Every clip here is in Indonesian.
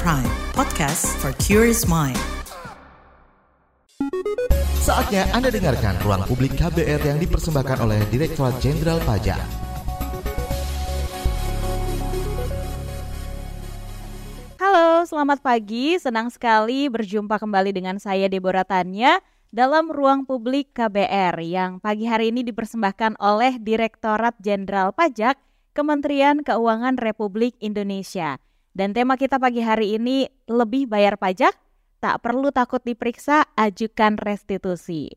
Prime, podcast for curious mind. Saatnya Anda dengarkan ruang publik KBR yang dipersembahkan oleh Direktorat Jenderal Pajak. Halo, selamat pagi. Senang sekali berjumpa kembali dengan saya Deborah Tanya dalam ruang publik KBR yang pagi hari ini dipersembahkan oleh Direktorat Jenderal Pajak Kementerian Keuangan Republik Indonesia. Dan tema kita pagi hari ini lebih bayar pajak, tak perlu takut diperiksa, ajukan restitusi.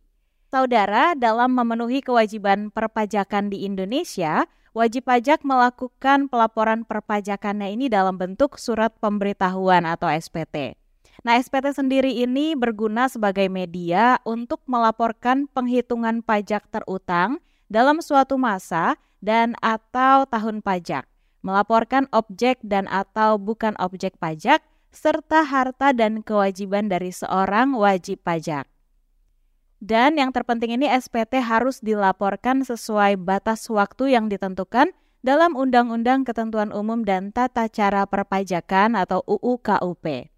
Saudara, dalam memenuhi kewajiban perpajakan di Indonesia, wajib pajak melakukan pelaporan perpajakannya ini dalam bentuk surat pemberitahuan atau SPT. Nah, SPT sendiri ini berguna sebagai media untuk melaporkan penghitungan pajak terutang dalam suatu masa dan atau tahun pajak melaporkan objek dan atau bukan objek pajak, serta harta dan kewajiban dari seorang wajib pajak. Dan yang terpenting ini SPT harus dilaporkan sesuai batas waktu yang ditentukan dalam Undang-Undang Ketentuan Umum dan Tata Cara Perpajakan atau UU KUP.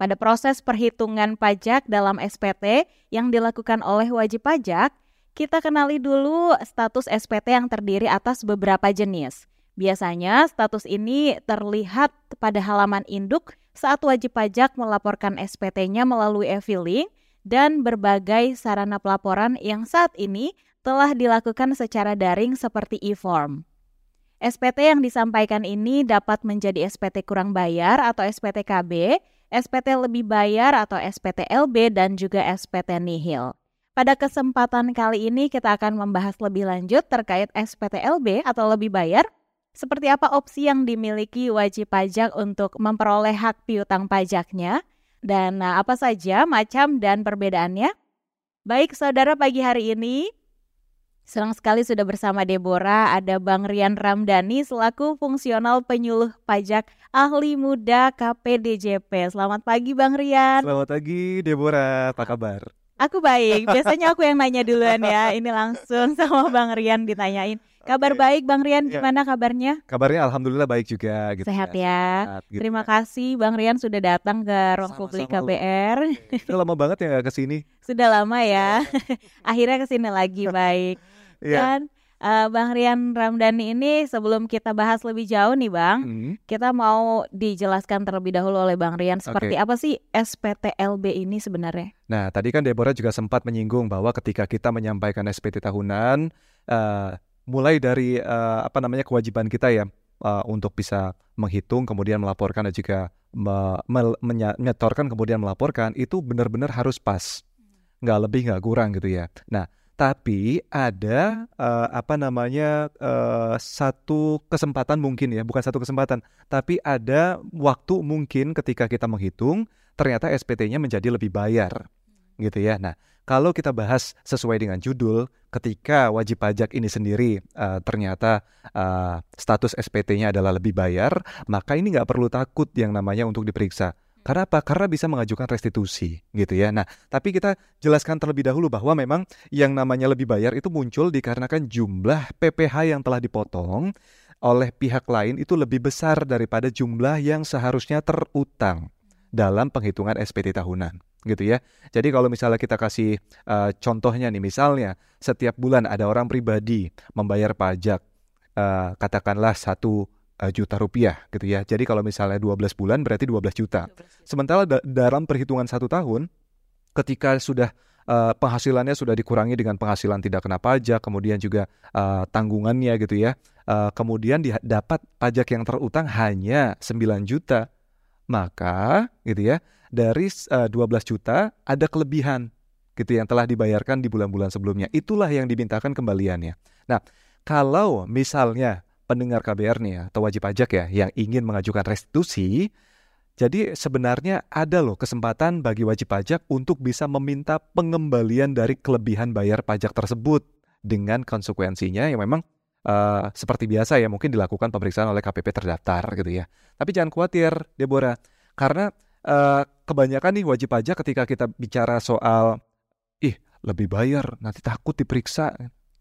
Pada proses perhitungan pajak dalam SPT yang dilakukan oleh wajib pajak, kita kenali dulu status SPT yang terdiri atas beberapa jenis. Biasanya status ini terlihat pada halaman induk saat wajib pajak melaporkan SPT-nya melalui e-filing dan berbagai sarana pelaporan yang saat ini telah dilakukan secara daring seperti e-form. SPT yang disampaikan ini dapat menjadi SPT kurang bayar atau SPT KB, SPT lebih bayar atau SPT LB dan juga SPT nihil. Pada kesempatan kali ini kita akan membahas lebih lanjut terkait SPT LB atau lebih bayar seperti apa opsi yang dimiliki wajib pajak untuk memperoleh hak piutang pajaknya? Dan nah, apa saja macam dan perbedaannya? Baik saudara pagi hari ini, senang sekali sudah bersama Deborah, ada Bang Rian Ramdhani selaku fungsional penyuluh pajak ahli muda KPDJP. Selamat pagi Bang Rian. Selamat pagi Deborah, apa kabar? Aku baik, biasanya aku yang nanya duluan ya, ini langsung sama Bang Rian ditanyain. Kabar okay. baik Bang Rian, iya. gimana kabarnya? Kabarnya alhamdulillah baik juga gitu. Sehat ya. ya. Sehat, gitu. Terima kasih Bang Rian sudah datang ke Ruang Publik KBR. Sudah lama banget ya ke sini. Sudah lama ya. Akhirnya ke sini lagi baik. yeah. Dan uh, Bang Rian Ramdhani ini sebelum kita bahas lebih jauh nih Bang, hmm. kita mau dijelaskan terlebih dahulu oleh Bang Rian seperti okay. apa sih SPTLB ini sebenarnya? Nah, tadi kan Deborah juga sempat menyinggung bahwa ketika kita menyampaikan SPT tahunan uh, mulai dari uh, apa namanya kewajiban kita ya uh, untuk bisa menghitung kemudian melaporkan dan juga me, me, menyetorkan kemudian melaporkan itu benar-benar harus pas. Nggak lebih nggak kurang gitu ya. Nah tapi ada uh, apa namanya uh, satu kesempatan mungkin ya bukan satu kesempatan tapi ada waktu mungkin ketika kita menghitung ternyata SPT-nya menjadi lebih bayar gitu ya nah kalau kita bahas sesuai dengan judul, ketika wajib pajak ini sendiri uh, ternyata uh, status SPT-nya adalah lebih bayar, maka ini nggak perlu takut yang namanya untuk diperiksa. Karena apa? Karena bisa mengajukan restitusi, gitu ya. Nah, tapi kita jelaskan terlebih dahulu bahwa memang yang namanya lebih bayar itu muncul dikarenakan jumlah PPh yang telah dipotong oleh pihak lain itu lebih besar daripada jumlah yang seharusnya terutang dalam penghitungan SPT tahunan gitu ya. Jadi kalau misalnya kita kasih uh, contohnya nih, misalnya setiap bulan ada orang pribadi membayar pajak uh, katakanlah satu uh, juta rupiah gitu ya. Jadi kalau misalnya 12 bulan berarti 12 juta. 12 juta. Sementara da dalam perhitungan satu tahun ketika sudah uh, penghasilannya sudah dikurangi dengan penghasilan tidak kena pajak, kemudian juga uh, tanggungannya gitu ya. Uh, kemudian dapat pajak yang terutang hanya 9 juta. Maka gitu ya, dari uh, eh, 12 juta ada kelebihan gitu yang telah dibayarkan di bulan-bulan sebelumnya. Itulah yang dimintakan kembaliannya. Nah, kalau misalnya pendengar KBR nih ya, atau wajib pajak ya yang ingin mengajukan restitusi, jadi sebenarnya ada loh kesempatan bagi wajib pajak untuk bisa meminta pengembalian dari kelebihan bayar pajak tersebut dengan konsekuensinya yang memang uh, seperti biasa ya mungkin dilakukan pemeriksaan oleh KPP terdaftar gitu ya. Tapi jangan khawatir Deborah, karena uh, kebanyakan nih wajib pajak ketika kita bicara soal ih lebih bayar nanti takut diperiksa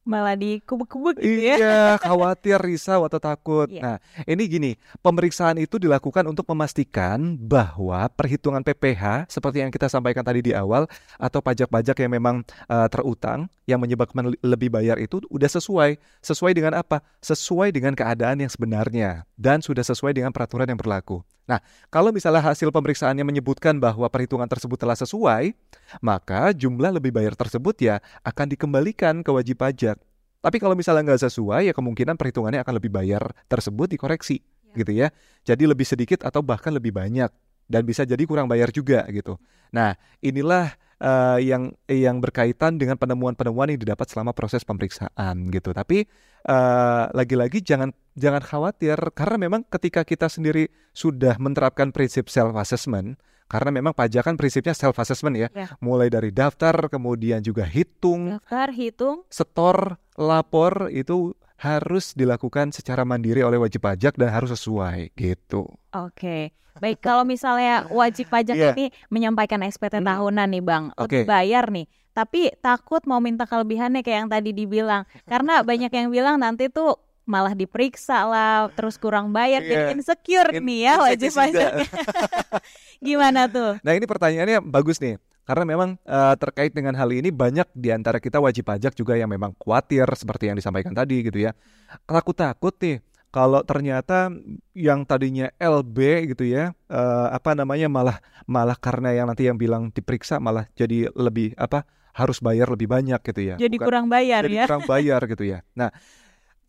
malah dikubuk-kubuk gitu ya. Iya, khawatir, risau atau takut. Iya. Nah, ini gini, pemeriksaan itu dilakukan untuk memastikan bahwa perhitungan PPH seperti yang kita sampaikan tadi di awal atau pajak-pajak yang memang eh, terutang yang menyebabkan lebih bayar itu udah sesuai. Sesuai dengan apa? Sesuai dengan keadaan yang sebenarnya dan sudah sesuai dengan peraturan yang berlaku. Nah, kalau misalnya hasil pemeriksaannya menyebutkan bahwa perhitungan tersebut telah sesuai, maka jumlah lebih bayar tersebut ya akan dikembalikan ke wajib pajak. Tapi kalau misalnya nggak sesuai, ya kemungkinan perhitungannya akan lebih bayar tersebut dikoreksi, gitu ya. Jadi lebih sedikit atau bahkan lebih banyak dan bisa jadi kurang bayar juga gitu. Nah, inilah eh, yang yang berkaitan dengan penemuan-penemuan yang didapat selama proses pemeriksaan gitu. Tapi eh, lagi-lagi jangan jangan khawatir karena memang ketika kita sendiri sudah menerapkan prinsip self assessment karena memang pajak kan prinsipnya self assessment ya, Ya. mulai dari daftar kemudian juga hitung Daftar, hitung, setor, lapor itu harus dilakukan secara mandiri oleh wajib pajak dan harus sesuai gitu. Oke, baik. Kalau misalnya wajib pajak Iya. ini menyampaikan SPT Hmm. tahunan nih, Bang, Oke. bayar nih, tapi takut mau minta kelebihannya kayak yang tadi dibilang, karena banyak yang bilang nanti tuh malah diperiksa lah, terus kurang bayar, jadi Iya. insecure In- nih ya wajib pajaknya. Gimana tuh? Nah ini pertanyaannya bagus nih. Karena memang eh, terkait dengan hal ini banyak di antara kita wajib pajak juga yang memang khawatir seperti yang disampaikan tadi gitu ya. Takut-takut nih kalau ternyata yang tadinya LB gitu ya, eh, apa namanya malah malah karena yang nanti yang bilang diperiksa malah jadi lebih apa harus bayar lebih banyak gitu ya. Jadi Bukan- kurang bayar jadi ya? kurang bayar gitu ya. Nah,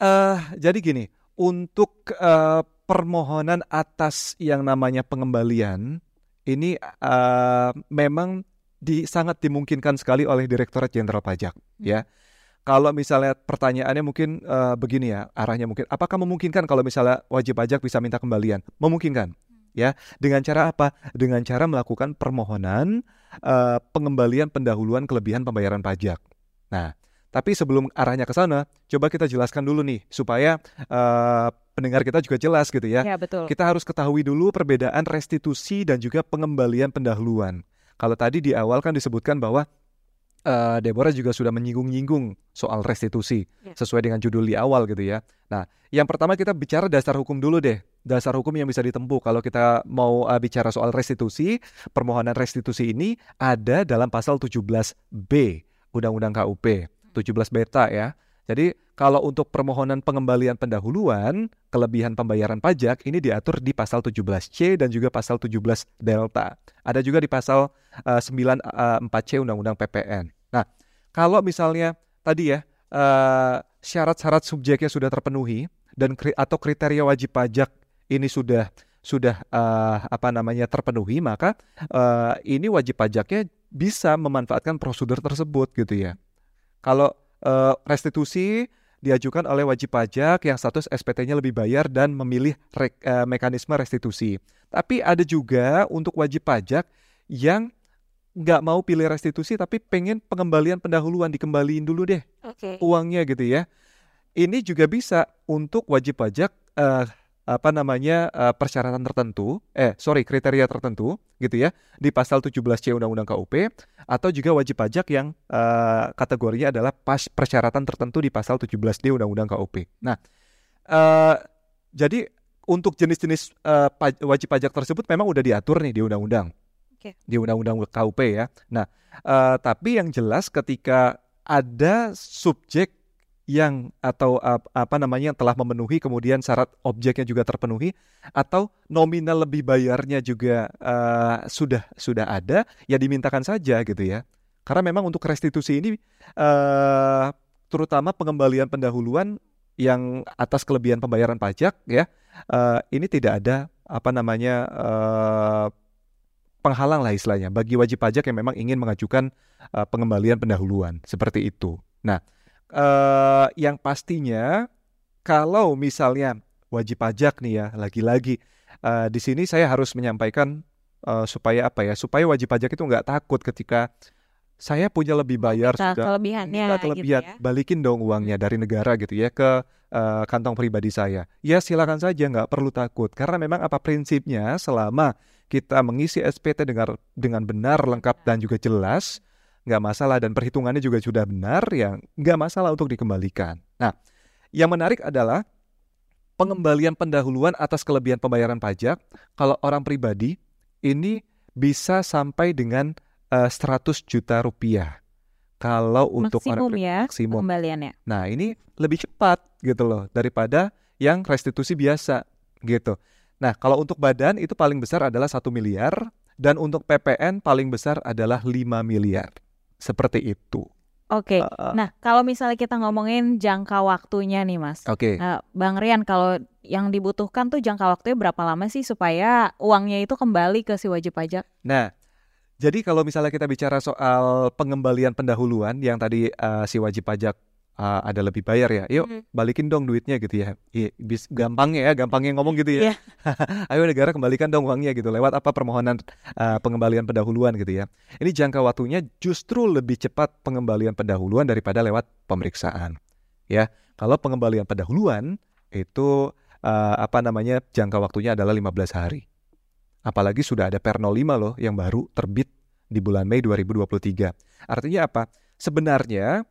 eh jadi gini, untuk eh, permohonan atas yang namanya pengembalian ini eh, memang di, sangat dimungkinkan sekali oleh Direktorat Jenderal Pajak, ya. Kalau misalnya pertanyaannya mungkin eh, begini ya, arahnya mungkin, apakah memungkinkan kalau misalnya wajib pajak bisa minta kembalian? Memungkinkan, ya. Dengan cara apa? Dengan cara melakukan permohonan eh, pengembalian pendahuluan kelebihan pembayaran pajak. Nah, tapi sebelum arahnya ke sana, coba kita jelaskan dulu nih supaya eh, pendengar kita juga jelas gitu ya. Ya betul. Kita harus ketahui dulu perbedaan restitusi dan juga pengembalian pendahuluan. Kalau tadi di awal kan disebutkan bahwa eh, Deborah juga sudah menyinggung-nyinggung soal restitusi Ya. sesuai dengan judul di awal gitu ya. Nah, yang pertama kita bicara dasar hukum dulu deh. Dasar hukum yang bisa ditempuh kalau kita mau eh, bicara soal restitusi, permohonan restitusi ini ada dalam pasal 17B Undang-Undang KUP, 17 beta ya. Jadi kalau untuk permohonan pengembalian pendahuluan, kelebihan pembayaran pajak ini diatur di pasal 17C dan juga pasal 17 delta. Ada juga di pasal eh, 94C Undang-Undang PPN. Nah, kalau misalnya tadi ya eh, syarat-syarat subjeknya sudah terpenuhi dan kri- atau kriteria wajib pajak ini sudah sudah eh, apa namanya terpenuhi, maka eh, ini wajib pajaknya bisa memanfaatkan prosedur tersebut gitu ya. Kalau eh, restitusi diajukan oleh wajib pajak yang status SPT-nya lebih bayar dan memilih rek- eh, mekanisme restitusi. Tapi ada juga untuk wajib pajak yang nggak mau pilih restitusi tapi pengen pengembalian pendahuluan dikembaliin dulu deh Oke. uangnya gitu ya. Ini juga bisa untuk wajib pajak eh, apa namanya eh, persyaratan tertentu, eh sorry kriteria tertentu gitu ya di pasal 17C Undang-Undang KUP atau juga wajib pajak yang eh, kategorinya adalah pas persyaratan tertentu di pasal 17D Undang-Undang KUP. Nah, eh, jadi untuk jenis-jenis paj- wajib pajak tersebut memang udah diatur nih di undang-undang, Oke. di undang-undang KUP ya. Nah, eh, tapi yang jelas ketika ada subjek yang atau ap- apa namanya yang telah memenuhi kemudian syarat objeknya juga terpenuhi atau nominal lebih bayarnya juga eh, sudah sudah ada ya dimintakan saja gitu ya karena memang untuk restitusi ini eh, terutama pengembalian pendahuluan yang atas kelebihan pembayaran pajak ya eh, ini tidak ada apa namanya eh, penghalang lah istilahnya bagi wajib pajak yang memang ingin mengajukan eh, pengembalian pendahuluan seperti itu. Nah, eh, yang pastinya kalau misalnya wajib pajak nih ya, lagi-lagi eh, di sini saya harus menyampaikan eh, supaya apa ya, supaya wajib pajak itu nggak takut ketika saya punya lebih bayar Minta sudah kelebihannya gitu kelebihan, ya. balikin dong uangnya dari negara gitu ya ke eh, kantong pribadi saya. Ya silakan saja, nggak perlu takut karena memang apa prinsipnya selama kita mengisi SPT dengan dengan benar, lengkap dan juga jelas, nggak masalah dan perhitungannya juga sudah benar, ya nggak masalah untuk dikembalikan. Nah, yang menarik adalah pengembalian pendahuluan atas kelebihan pembayaran pajak kalau orang pribadi ini bisa sampai dengan uh, eh, 100 juta rupiah. Kalau untuk maksimum orang ya maksimum. pengembaliannya. Nah, ini lebih cepat gitu loh daripada yang restitusi biasa gitu. Nah, kalau untuk badan itu paling besar adalah satu miliar dan untuk PPN paling besar adalah 5 miliar. Seperti itu. Oke. Okay. Uh, nah, kalau misalnya kita ngomongin jangka waktunya nih, Mas. Oke. Okay. Uh, Bang Rian, kalau yang dibutuhkan tuh jangka waktunya berapa lama sih supaya uangnya itu kembali ke si wajib pajak? Nah, jadi kalau misalnya kita bicara soal pengembalian pendahuluan yang tadi uh, si wajib pajak uh, ada lebih bayar ya. Yuk hmm. balikin dong duitnya gitu ya. I, bis, gampangnya ya, gampangnya ngomong gitu ya. Yeah. Ayo negara kembalikan dong uangnya gitu. Lewat apa permohonan uh, pengembalian pendahuluan gitu ya. Ini jangka waktunya justru lebih cepat pengembalian pendahuluan daripada lewat pemeriksaan. Ya, kalau pengembalian pendahuluan itu uh, apa namanya jangka waktunya adalah 15 hari. Apalagi sudah ada Per 05 loh yang baru terbit di bulan Mei 2023. Artinya apa? Sebenarnya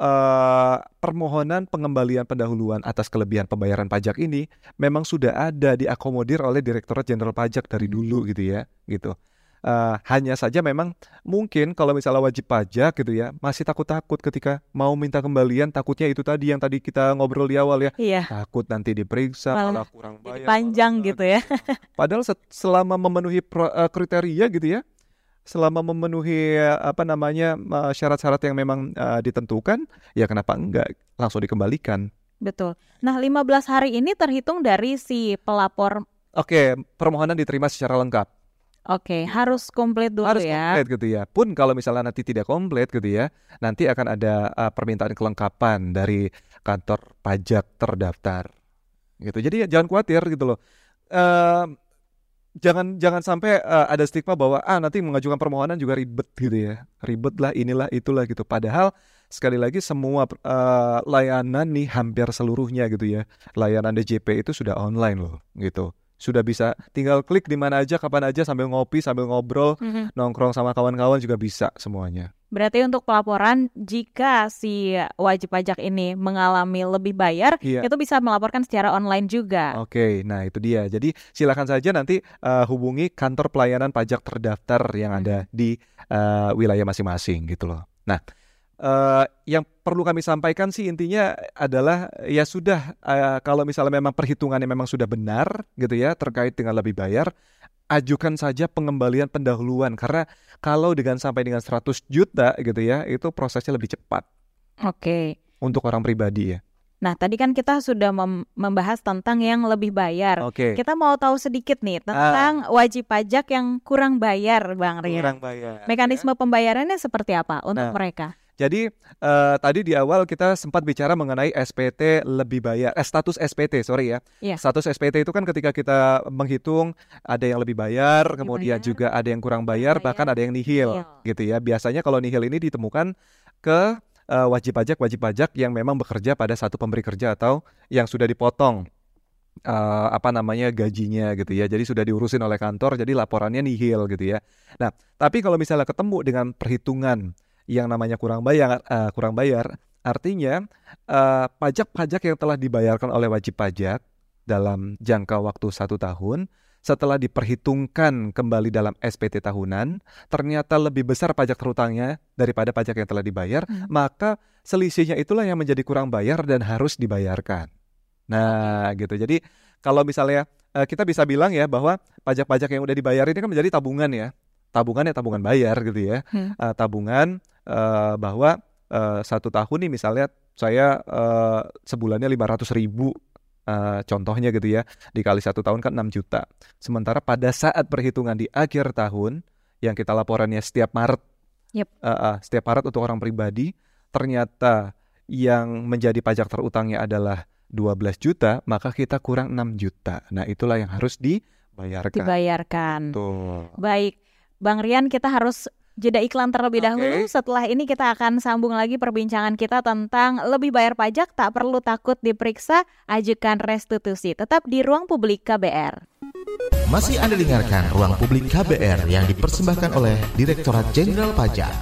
uh, permohonan pengembalian pendahuluan atas kelebihan pembayaran pajak ini memang sudah ada diakomodir oleh Direktorat Jenderal Pajak dari hmm. dulu gitu ya, gitu. Uh, hanya saja memang mungkin kalau misalnya wajib pajak gitu ya masih takut-takut ketika mau minta kembalian takutnya itu tadi yang tadi kita ngobrol di awal ya iya. takut nanti diperiksa malah, malah kurang bayar panjang gitu ya padahal selama memenuhi pro, uh, kriteria gitu ya selama memenuhi apa namanya syarat-syarat yang memang uh, ditentukan ya kenapa enggak langsung dikembalikan betul nah 15 hari ini terhitung dari si pelapor oke permohonan diterima secara lengkap Oke, harus komplit dulu harus ya. Harus komplit gitu ya. Pun kalau misalnya nanti tidak komplit gitu ya, nanti akan ada uh, permintaan kelengkapan dari kantor pajak terdaftar. Gitu. Jadi ya jangan khawatir gitu loh. Uh, jangan jangan sampai uh, ada stigma bahwa ah nanti mengajukan permohonan juga ribet gitu ya ribet lah inilah itulah gitu padahal sekali lagi semua uh, layanan nih hampir seluruhnya gitu ya layanan DJP itu sudah online loh gitu sudah bisa tinggal klik di mana aja kapan aja sambil ngopi sambil ngobrol mm-hmm. nongkrong sama kawan-kawan juga bisa semuanya. Berarti untuk pelaporan jika si wajib pajak ini mengalami lebih bayar iya. itu bisa melaporkan secara online juga. Oke, nah itu dia. Jadi silakan saja nanti uh, hubungi kantor pelayanan pajak terdaftar yang ada di uh, wilayah masing-masing gitu loh. Nah, uh, yang perlu kami sampaikan sih intinya adalah ya sudah uh, kalau misalnya memang perhitungannya memang sudah benar gitu ya terkait dengan lebih bayar ajukan saja pengembalian pendahuluan karena kalau dengan sampai dengan 100 juta gitu ya itu prosesnya lebih cepat. Oke. Okay. Untuk orang pribadi ya. Nah, tadi kan kita sudah mem membahas tentang yang lebih bayar. Oke. Okay. Kita mau tahu sedikit nih tentang ah. wajib pajak yang kurang bayar, Bang Rian. Kurang bayar. Mekanisme ya. pembayarannya seperti apa untuk nah, mereka? Jadi uh, tadi di awal kita sempat bicara mengenai SPT lebih bayar, eh, status SPT sorry ya. Yeah. Status SPT itu kan ketika kita menghitung ada yang lebih bayar, lebih kemudian bayar. juga ada yang kurang bayar, bayar, bahkan ada yang nihil, nihil, gitu ya. Biasanya kalau nihil ini ditemukan ke uh, wajib pajak wajib pajak yang memang bekerja pada satu pemberi kerja atau yang sudah dipotong uh, apa namanya gajinya gitu ya. Jadi sudah diurusin oleh kantor, jadi laporannya nihil gitu ya. Nah, tapi kalau misalnya ketemu dengan perhitungan yang namanya kurang bayar uh, kurang bayar artinya eh, pajak-pajak uh, yang telah dibayarkan oleh wajib pajak dalam jangka waktu satu tahun setelah diperhitungkan kembali dalam SPT tahunan ternyata lebih besar pajak terutangnya daripada pajak yang telah dibayar hmm. maka selisihnya itulah yang menjadi kurang bayar dan harus dibayarkan. Nah gitu. Jadi kalau misalnya uh, kita bisa bilang ya bahwa pajak-pajak yang udah dibayar ini kan menjadi tabungan ya tabungan ya tabungan bayar gitu ya hmm. uh, tabungan uh, bahwa uh, satu tahun nih misalnya saya uh, sebulannya lima ratus ribu uh, contohnya gitu ya dikali satu tahun kan 6 juta sementara pada saat perhitungan di akhir tahun yang kita laporannya setiap Maret yep. uh, uh, setiap Maret untuk orang pribadi ternyata yang menjadi pajak terutangnya adalah 12 juta maka kita kurang 6 juta nah itulah yang harus dibayarkan dibayarkan Tuh. baik Bang Rian kita harus jeda iklan terlebih dahulu. Setelah ini kita akan sambung lagi perbincangan kita tentang lebih bayar pajak tak perlu takut diperiksa, ajukan restitusi. Tetap di ruang publik KBR. Masih Anda dengarkan ruang publik KBR yang dipersembahkan oleh Direktorat Jenderal Pajak.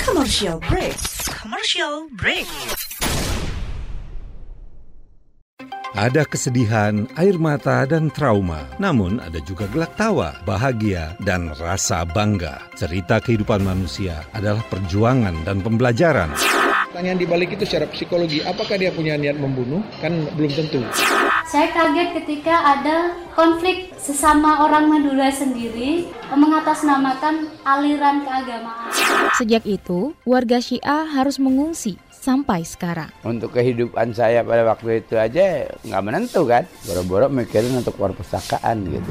Commercial break. Commercial break. Ada kesedihan, air mata, dan trauma. Namun ada juga gelak tawa, bahagia, dan rasa bangga. Cerita kehidupan manusia adalah perjuangan dan pembelajaran. Pertanyaan dibalik itu secara psikologi, apakah dia punya niat membunuh? Kan belum tentu. Saya kaget ketika ada konflik sesama orang Madura sendiri mengatasnamakan aliran keagamaan. Sejak itu, warga Syiah harus mengungsi sampai sekarang. Untuk kehidupan saya pada waktu itu aja nggak menentu kan. Boro-boro mikirin untuk perpustakaan gitu.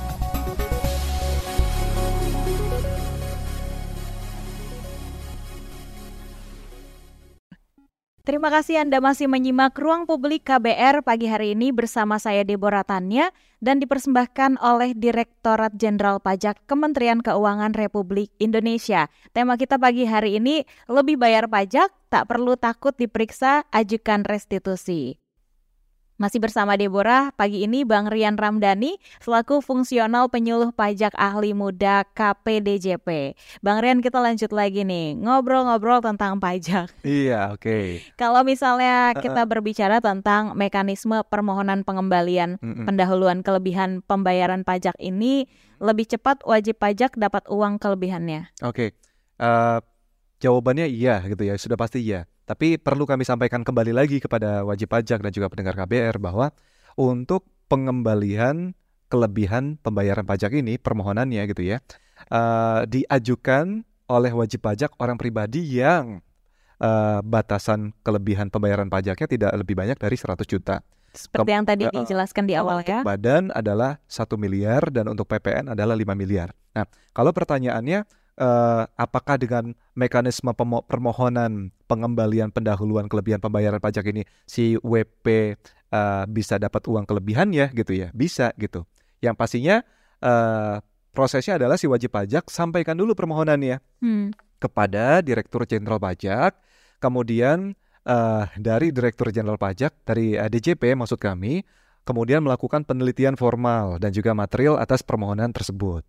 Terima kasih Anda masih menyimak Ruang Publik KBR pagi hari ini bersama saya Deborah Tanya dan dipersembahkan oleh Direktorat Jenderal Pajak Kementerian Keuangan Republik Indonesia. Tema kita pagi hari ini lebih bayar pajak, tak perlu takut diperiksa, ajukan restitusi. Masih bersama Deborah, pagi ini Bang Rian Ramdhani selaku fungsional penyuluh pajak ahli muda KPDJP. Bang Rian kita lanjut lagi nih, ngobrol-ngobrol tentang pajak. Iya, oke. Okay. Kalau misalnya kita berbicara tentang mekanisme permohonan pengembalian mm -mm. pendahuluan kelebihan pembayaran pajak ini, lebih cepat wajib pajak dapat uang kelebihannya. Oke. Okay. Uh, eh, jawabannya iya gitu ya, sudah pasti iya. Tapi perlu kami sampaikan kembali lagi kepada wajib pajak dan juga pendengar KBR bahwa untuk pengembalian kelebihan pembayaran pajak ini permohonannya gitu ya uh, diajukan oleh wajib pajak orang pribadi yang uh, batasan kelebihan pembayaran pajaknya tidak lebih banyak dari 100 juta. Seperti yang tadi dijelaskan di awal ya. Badan adalah satu miliar dan untuk PPN adalah 5 miliar. Nah, kalau pertanyaannya uh, apakah dengan mekanisme permohonan pengembalian pendahuluan kelebihan pembayaran pajak ini si WP uh, eh, bisa dapat uang kelebihannya gitu ya? Bisa gitu. Yang pastinya uh, prosesnya adalah si wajib pajak sampaikan dulu permohonannya hmm. kepada Direktur Jenderal Pajak kemudian uh, dari Direktur Jenderal Pajak dari uh, DJP maksud kami kemudian melakukan penelitian formal dan juga material atas permohonan tersebut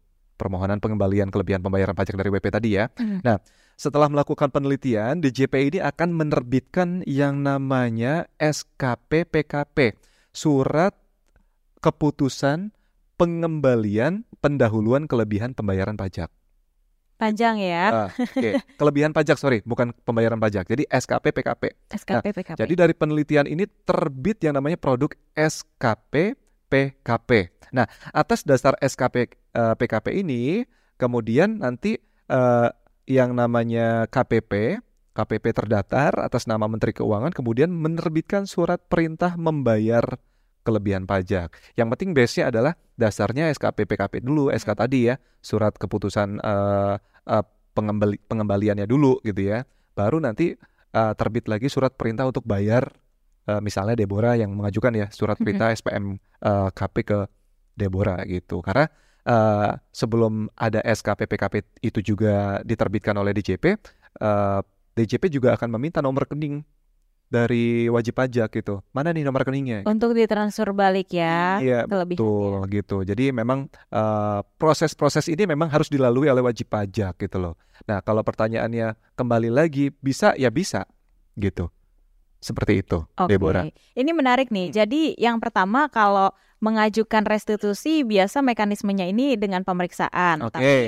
permohonan pengembalian kelebihan pembayaran pajak dari WP tadi ya. Mm. Nah, setelah melakukan penelitian, DJP ini akan menerbitkan yang namanya SKP PKP, surat keputusan pengembalian pendahuluan kelebihan pembayaran pajak. Panjang ya. Uh, okay. Kelebihan pajak, sorry, bukan pembayaran pajak. Jadi SKP PKP. SKP nah, PKP. Jadi dari penelitian ini terbit yang namanya produk SKP PKP. Nah, atas dasar SKP uh, eh, PKP ini, kemudian nanti uh, yang namanya KPP, KPP terdaftar atas nama Menteri Keuangan, kemudian menerbitkan surat perintah membayar kelebihan pajak. Yang penting base-nya adalah dasarnya SKP PKP dulu, SK tadi ya, surat keputusan uh, uh, pengembali, pengembaliannya dulu gitu ya. Baru nanti uh, terbit lagi surat perintah untuk bayar uh, misalnya Deborah yang mengajukan ya surat perintah SPM uh, KP ke Deborah gitu. Karena uh, sebelum ada SKP PKP itu juga diterbitkan oleh DJP, uh, DJP juga akan meminta nomor rekening dari wajib pajak gitu. Mana nih nomor rekeningnya? Untuk ditransfer balik ya. Iya betul gitu. Jadi memang proses-proses uh, ini memang harus dilalui oleh wajib pajak gitu loh. Nah kalau pertanyaannya kembali lagi bisa ya bisa gitu. Seperti itu, okay. Deborah. Ini menarik nih. Jadi yang pertama kalau mengajukan restitusi biasa mekanismenya ini dengan pemeriksaan. Oke. Okay.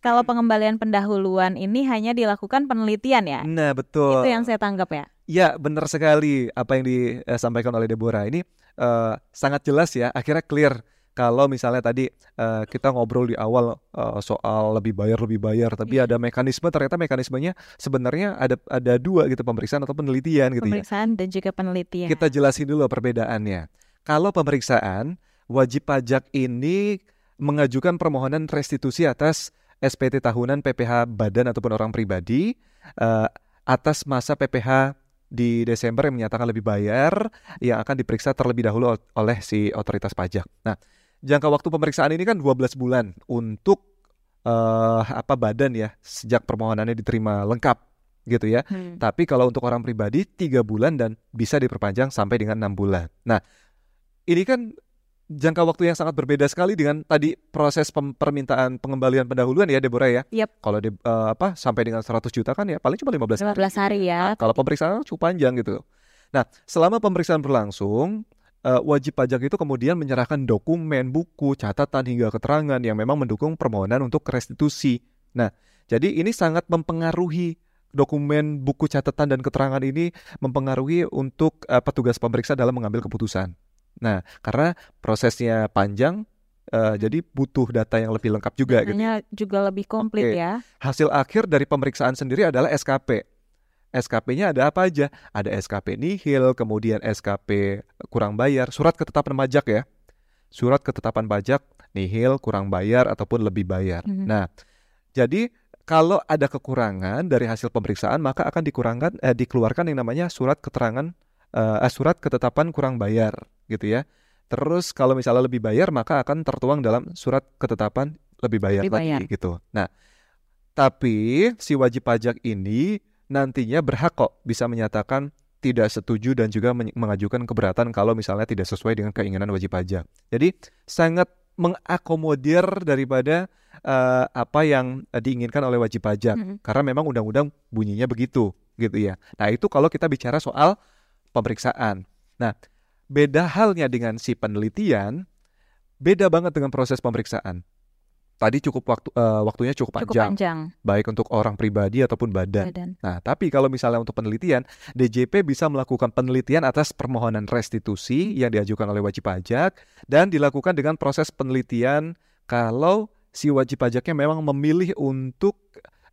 kalau pengembalian pendahuluan ini hanya dilakukan penelitian ya. Nah, betul. Itu yang saya tanggap ya. Ya, benar sekali apa yang disampaikan oleh Deborah. Ini uh, sangat jelas ya, akhirnya clear kalau misalnya tadi uh, kita ngobrol di awal uh, soal lebih bayar lebih bayar, tapi yeah. ada mekanisme ternyata mekanismenya sebenarnya ada ada dua gitu pemeriksaan atau penelitian gitu pemeriksaan ya. Pemeriksaan dan juga penelitian. Kita jelasin dulu perbedaannya. Kalau pemeriksaan wajib pajak ini mengajukan permohonan restitusi atas SPT tahunan PPH badan ataupun orang pribadi uh, atas masa PPH di Desember yang menyatakan lebih bayar yang akan diperiksa terlebih dahulu oleh si otoritas pajak. Nah, jangka waktu pemeriksaan ini kan 12 bulan untuk uh, apa badan ya sejak permohonannya diterima lengkap gitu ya. Hmm. Tapi kalau untuk orang pribadi tiga bulan dan bisa diperpanjang sampai dengan enam bulan. Nah, ini kan jangka waktu yang sangat berbeda sekali dengan tadi proses permintaan pengembalian pendahuluan ya Deborah ya. Yep. Kalau de, uh, apa sampai dengan 100 juta kan ya paling cuma 15 15 hari, hari ya. Nah, kalau pemeriksaan cukup panjang gitu. Nah, selama pemeriksaan berlangsung uh, wajib pajak itu kemudian menyerahkan dokumen, buku, catatan hingga keterangan yang memang mendukung permohonan untuk restitusi. Nah, jadi ini sangat mempengaruhi dokumen, buku, catatan dan keterangan ini mempengaruhi untuk uh, petugas pemeriksa dalam mengambil keputusan. Nah, karena prosesnya panjang, uh, jadi butuh data yang lebih lengkap juga. Gitu. juga lebih komplit okay. ya. Hasil akhir dari pemeriksaan sendiri adalah SKP. SKP-nya ada apa aja? Ada SKP nihil, kemudian SKP kurang bayar, surat ketetapan pajak ya. Surat ketetapan pajak nihil, kurang bayar ataupun lebih bayar. Mm -hmm. Nah, jadi kalau ada kekurangan dari hasil pemeriksaan maka akan dikurangkan eh, dikeluarkan yang namanya surat keterangan uh, surat ketetapan kurang bayar gitu ya. Terus kalau misalnya lebih bayar maka akan tertuang dalam surat ketetapan lebih bayar, lebih bayar. lagi gitu. Nah, tapi si wajib pajak ini nantinya berhak kok bisa menyatakan tidak setuju dan juga mengajukan keberatan kalau misalnya tidak sesuai dengan keinginan wajib pajak. Jadi sangat mengakomodir daripada uh, apa yang diinginkan oleh wajib pajak mm -hmm. karena memang undang-undang bunyinya begitu gitu ya. Nah, itu kalau kita bicara soal pemeriksaan. Nah, beda halnya dengan si penelitian, beda banget dengan proses pemeriksaan. Tadi cukup waktu uh, waktunya cukup, cukup panjang, panjang, baik untuk orang pribadi ataupun badan. badan. Nah, tapi kalau misalnya untuk penelitian, DJP bisa melakukan penelitian atas permohonan restitusi yang diajukan oleh wajib pajak dan dilakukan dengan proses penelitian kalau si wajib pajaknya memang memilih untuk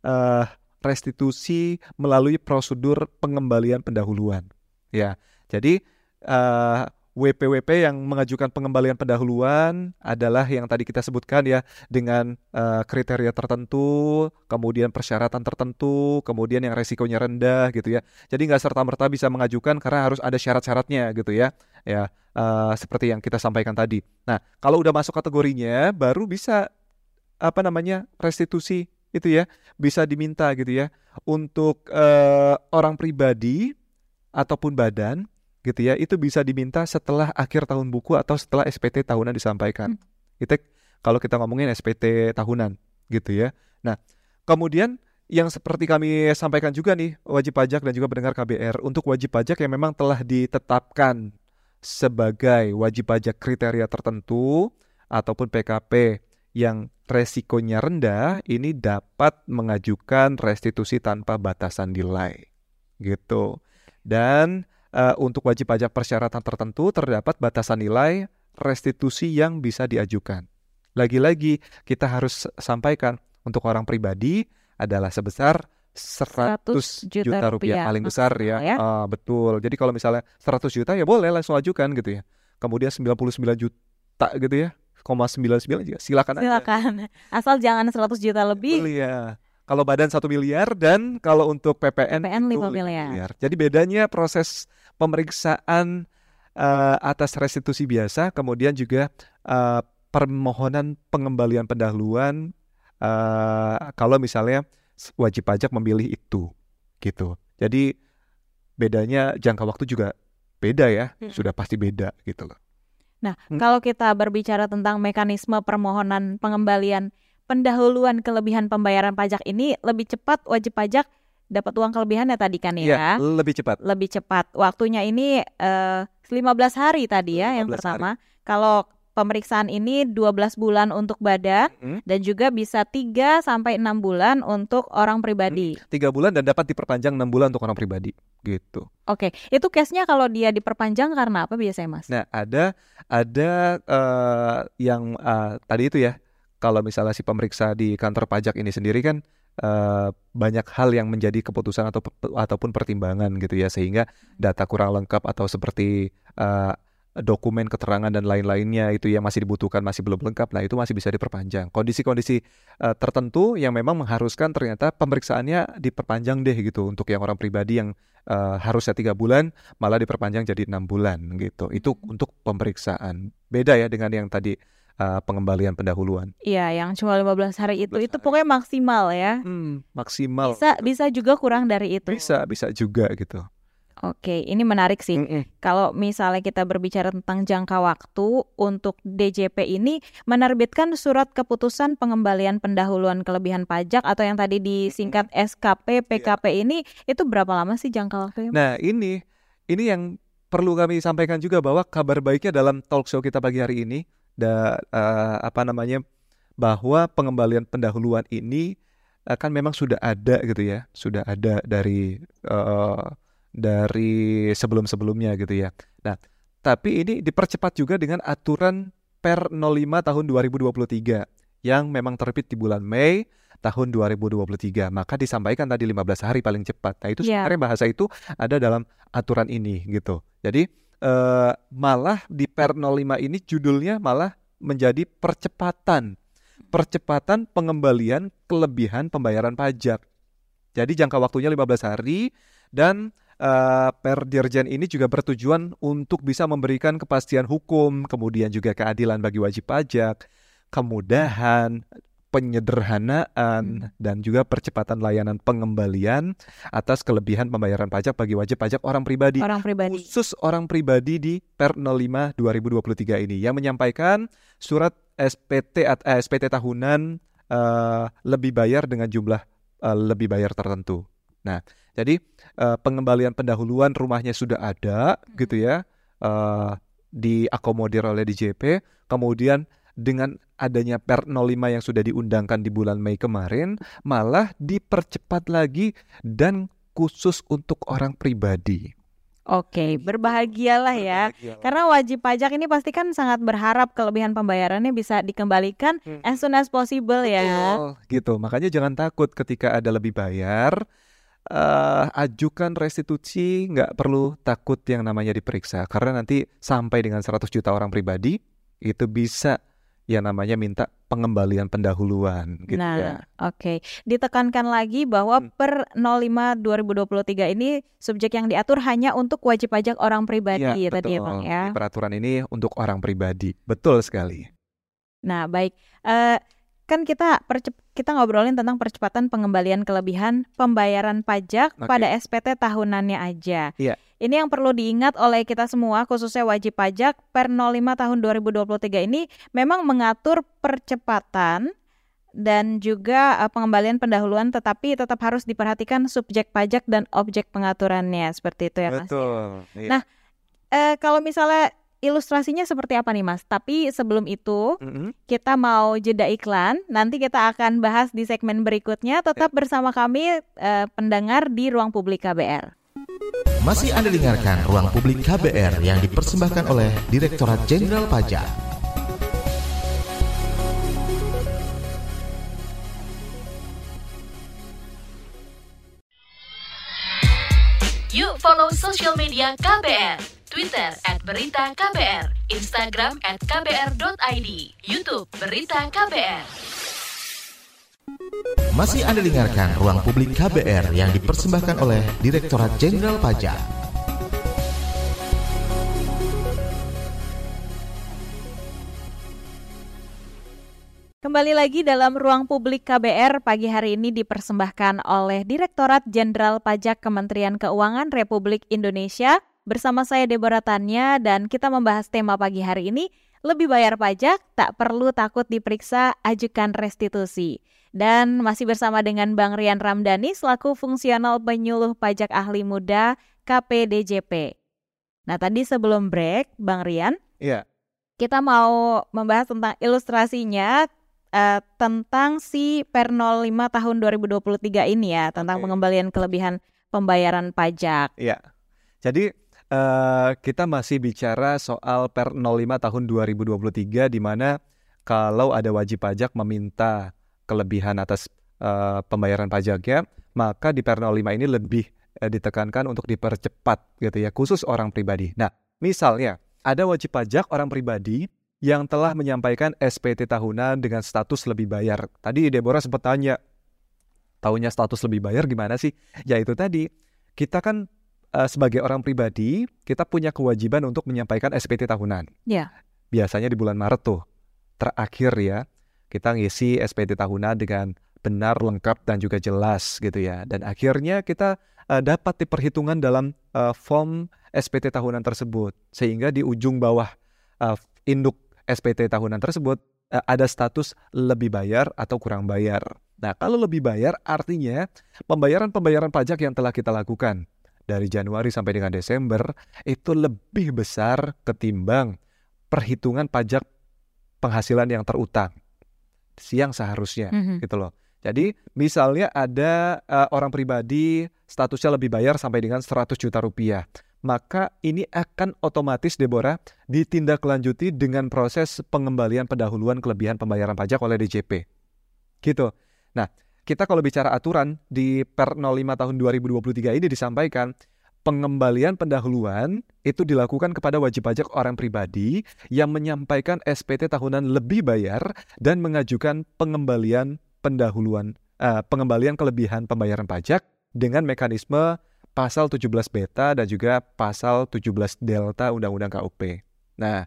uh, restitusi melalui prosedur pengembalian pendahuluan. Ya, jadi uh, WPWP yang mengajukan pengembalian pendahuluan adalah yang tadi kita sebutkan ya dengan uh, kriteria tertentu, kemudian persyaratan tertentu, kemudian yang resikonya rendah gitu ya. Jadi nggak serta merta bisa mengajukan karena harus ada syarat-syaratnya gitu ya. Ya uh, seperti yang kita sampaikan tadi. Nah kalau udah masuk kategorinya baru bisa apa namanya restitusi itu ya bisa diminta gitu ya untuk uh, orang pribadi ataupun badan gitu ya itu bisa diminta setelah akhir tahun buku atau setelah SPT tahunan disampaikan. Hmm. Itu kalau kita ngomongin SPT tahunan gitu ya. Nah, kemudian yang seperti kami sampaikan juga nih wajib pajak dan juga pendengar KBR untuk wajib pajak yang memang telah ditetapkan sebagai wajib pajak kriteria tertentu ataupun PKP yang resikonya rendah ini dapat mengajukan restitusi tanpa batasan nilai gitu. Dan uh, untuk wajib pajak persyaratan tertentu terdapat batasan nilai restitusi yang bisa diajukan. Lagi-lagi kita harus sampaikan untuk orang pribadi adalah sebesar 100, 100 juta, juta rupiah, rupiah paling besar ya. ya. Uh, betul. Jadi kalau misalnya 100 juta ya boleh langsung ajukan gitu ya. Kemudian 99 juta gitu ya. 0,99 juga silakan, silakan aja. Silakan. Asal jangan 100 juta lebih. Betul ya. Kalau badan satu miliar dan kalau untuk PPN, PPN 5 miliar. miliar. Jadi bedanya proses pemeriksaan uh, atas restitusi biasa, kemudian juga uh, permohonan pengembalian pendahuluan uh, kalau misalnya wajib pajak memilih itu, gitu. Jadi bedanya jangka waktu juga beda ya, hmm. sudah pasti beda gitu loh. Nah, hmm. kalau kita berbicara tentang mekanisme permohonan pengembalian pendahuluan kelebihan pembayaran pajak ini lebih cepat wajib pajak dapat uang kelebihannya tadi kan ya? ya lebih cepat. Lebih cepat. Waktunya ini uh, eh, 15 hari tadi ya yang pertama. Hari. Kalau pemeriksaan ini 12 bulan untuk badan Hmm. dan juga bisa 3 sampai 6 bulan untuk orang pribadi. Tiga bulan dan dapat diperpanjang enam bulan untuk orang pribadi gitu. Oke, itu case-nya kalau dia diperpanjang karena apa biasanya, Mas? Nah, ada ada eh, yang eh, tadi itu ya, kalau misalnya si pemeriksa di kantor pajak ini sendiri kan eh, banyak hal yang menjadi keputusan atau ataupun pertimbangan gitu ya, sehingga data kurang lengkap atau seperti eh, dokumen keterangan dan lain-lainnya itu yang masih dibutuhkan masih belum lengkap, nah itu masih bisa diperpanjang. Kondisi-kondisi eh, tertentu yang memang mengharuskan ternyata pemeriksaannya diperpanjang deh gitu untuk yang orang pribadi yang eh, harusnya tiga bulan malah diperpanjang jadi enam bulan gitu. Itu untuk pemeriksaan. Beda ya dengan yang tadi eh, pengembalian pendahuluan. Iya, yang cuma 15 hari itu itu pokoknya maksimal ya. Hmm, maksimal. Bisa bisa juga kurang dari itu. Bisa bisa juga gitu. Oke, ini menarik sih. Mm-mm. Kalau misalnya kita berbicara tentang jangka waktu untuk DJP ini menerbitkan surat keputusan pengembalian pendahuluan kelebihan pajak atau yang tadi disingkat SKP PKP ini itu berapa lama sih jangka waktunya? Nah, ini ini yang perlu kami sampaikan juga bahwa kabar baiknya dalam talk show kita pagi hari ini da, eh, apa namanya bahwa pengembalian pendahuluan ini eh, kan memang sudah ada gitu ya, sudah ada dari eh, dari sebelum-sebelumnya gitu ya. Nah, tapi ini dipercepat juga dengan aturan Per 05 tahun 2023 yang memang terbit di bulan Mei tahun 2023. Maka disampaikan tadi 15 hari paling cepat. Nah, itu Iya. sebenarnya bahasa itu ada dalam aturan ini gitu. Jadi eh, malah di Per 05 ini judulnya malah menjadi percepatan. Percepatan pengembalian kelebihan pembayaran pajak. Jadi jangka waktunya 15 hari dan eh, Per Dirjen ini juga bertujuan untuk bisa memberikan kepastian hukum, kemudian juga keadilan bagi wajib pajak, kemudahan, penyederhanaan, dan juga percepatan layanan pengembalian atas kelebihan pembayaran pajak bagi wajib pajak orang pribadi. Orang pribadi. Khusus orang pribadi di Per 05 2023 ini yang menyampaikan surat SPT at- eh, SPT tahunan eh, lebih bayar dengan jumlah eh, lebih bayar tertentu. Nah, jadi eh, pengembalian pendahuluan rumahnya sudah ada gitu ya. eh, diakomodir oleh DJP, kemudian dengan adanya Per 05 yang sudah diundangkan di bulan Mei kemarin malah dipercepat lagi dan khusus untuk orang pribadi. Oke, berbahagialah ya. Karena wajib pajak ini pasti kan sangat berharap kelebihan pembayarannya bisa dikembalikan as soon as possible ya. Gitu. Makanya jangan takut ketika ada lebih bayar. eh, ajukan restitusi, nggak perlu takut yang namanya diperiksa. Karena nanti sampai dengan 100 juta orang pribadi itu bisa yang namanya minta pengembalian pendahuluan gitu Nah, ya. oke. Ditekankan lagi bahwa per 05 2023 ini subjek yang diatur hanya untuk wajib pajak orang pribadi Iya, tadi ya. Bang ya. Peraturan ini untuk orang pribadi. Betul sekali. Nah, baik. Eh kan kita percep- kita ngobrolin tentang percepatan pengembalian kelebihan pembayaran pajak Oke. pada SPT tahunannya aja. Iya. Ini yang perlu diingat oleh kita semua khususnya wajib pajak per 05 tahun 2023 ini memang mengatur percepatan dan juga eh, pengembalian pendahuluan tetapi tetap harus diperhatikan subjek pajak dan objek pengaturannya seperti itu ya Mas. Betul. Iya. Nah, eh, kalau misalnya ilustrasinya seperti apa nih Mas? Tapi sebelum itu Mm-mm. kita mau jeda iklan. Nanti kita akan bahas di segmen berikutnya. Tetap bersama kami eh, pendengar di Ruang Publik KBR. Masih Anda dengarkan Ruang Publik KBR yang dipersembahkan oleh Direktorat Jenderal Pajak. Yuk follow social media KBR. Twitter at Berita KBR, Instagram at KBR.id, Youtube Berita KBR. Masih Anda dengarkan Ruang Publik KBR yang dipersembahkan oleh Direktorat Jenderal Pajak. Kembali lagi dalam Ruang Publik KBR pagi hari ini dipersembahkan oleh Direktorat Jenderal Pajak Kementerian Keuangan Republik Indonesia bersama saya Deborah Tanya dan kita membahas tema pagi hari ini lebih bayar pajak tak perlu takut diperiksa ajukan restitusi. Dan masih bersama dengan Bang Rian Ramdhani selaku fungsional penyuluh pajak ahli muda KPDJP. Nah tadi sebelum break Bang Rian Iya. kita mau membahas tentang ilustrasinya uh, tentang si Per 05 tahun 2023 ini ya, tentang Oke. pengembalian kelebihan pembayaran pajak. Iya. Jadi eh, kita masih bicara soal Per 05 tahun 2023 di mana kalau ada wajib pajak meminta kelebihan atas eh, pembayaran pajaknya, maka di Per 05 ini lebih eh, ditekankan untuk dipercepat gitu ya, khusus orang pribadi. Nah, misalnya ada wajib pajak orang pribadi yang telah menyampaikan SPT tahunan dengan status lebih bayar. Tadi Deborah sempat tanya, taunya status lebih bayar gimana sih? Ya itu tadi, kita kan eh, sebagai orang pribadi, kita punya kewajiban untuk menyampaikan SPT tahunan. Ya. Biasanya di bulan Maret tuh, terakhir ya, kita ngisi SPT tahunan dengan benar, lengkap, dan juga jelas gitu ya. Dan akhirnya kita eh, dapat diperhitungan dalam eh, form SPT tahunan tersebut. Sehingga di ujung bawah eh, induk SPT tahunan tersebut eh, ada status lebih bayar atau kurang bayar. Nah, kalau lebih bayar artinya pembayaran-pembayaran pajak yang telah kita lakukan dari Januari sampai dengan Desember itu lebih besar ketimbang perhitungan pajak penghasilan yang terutang siang seharusnya Mhm. gitu loh. Jadi misalnya ada eh, orang pribadi statusnya lebih bayar sampai dengan 100 juta rupiah. Maka ini akan otomatis Deborah ditindaklanjuti dengan proses pengembalian pendahuluan kelebihan pembayaran pajak oleh DJP. Gitu. Nah, kita kalau bicara aturan di Per 05 tahun 2023 ini disampaikan pengembalian pendahuluan itu dilakukan kepada wajib pajak orang pribadi yang menyampaikan SPT tahunan lebih bayar dan mengajukan pengembalian pendahuluan eh, pengembalian kelebihan pembayaran pajak dengan mekanisme pasal 17 beta dan juga pasal 17 delta Undang-Undang KUP. Nah,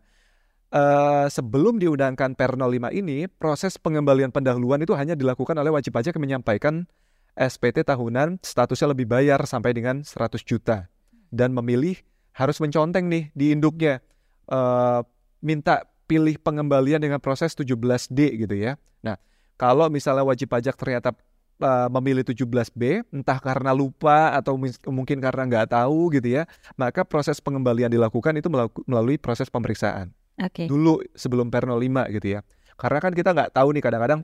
eh, sebelum diundangkan Per 05 ini, proses pengembalian pendahuluan itu hanya dilakukan oleh wajib pajak yang menyampaikan SPT tahunan statusnya lebih bayar sampai dengan 100 juta dan memilih harus menconteng nih di induknya eh, minta pilih pengembalian dengan proses 17D gitu ya. Nah, kalau misalnya wajib pajak ternyata eh, memilih 17B entah karena lupa atau mungkin karena nggak tahu gitu ya, maka proses pengembalian dilakukan itu melalui proses pemeriksaan Oke. dulu sebelum Per 05 gitu ya. Karena kan kita nggak tahu nih kadang-kadang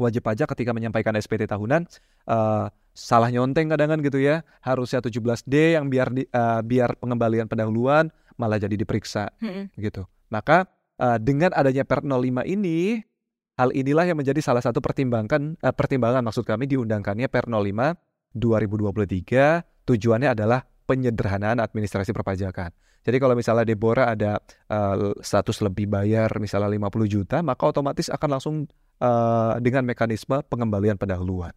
wajib pajak ketika menyampaikan SPT tahunan eh, salah nyonteng kadang kan gitu ya. Harusnya 17D yang biar di- eh, biar pengembalian pendahuluan malah jadi diperiksa Mm-mm. gitu. Maka eh, dengan adanya Per 05 ini hal inilah yang menjadi salah satu pertimbangan eh, pertimbangan maksud kami diundangkannya Per 05 2023 tujuannya adalah penyederhanaan administrasi perpajakan. Jadi kalau misalnya Deborah ada eh, status lebih bayar misalnya 50 juta, maka otomatis akan langsung eh, dengan mekanisme pengembalian pendahuluan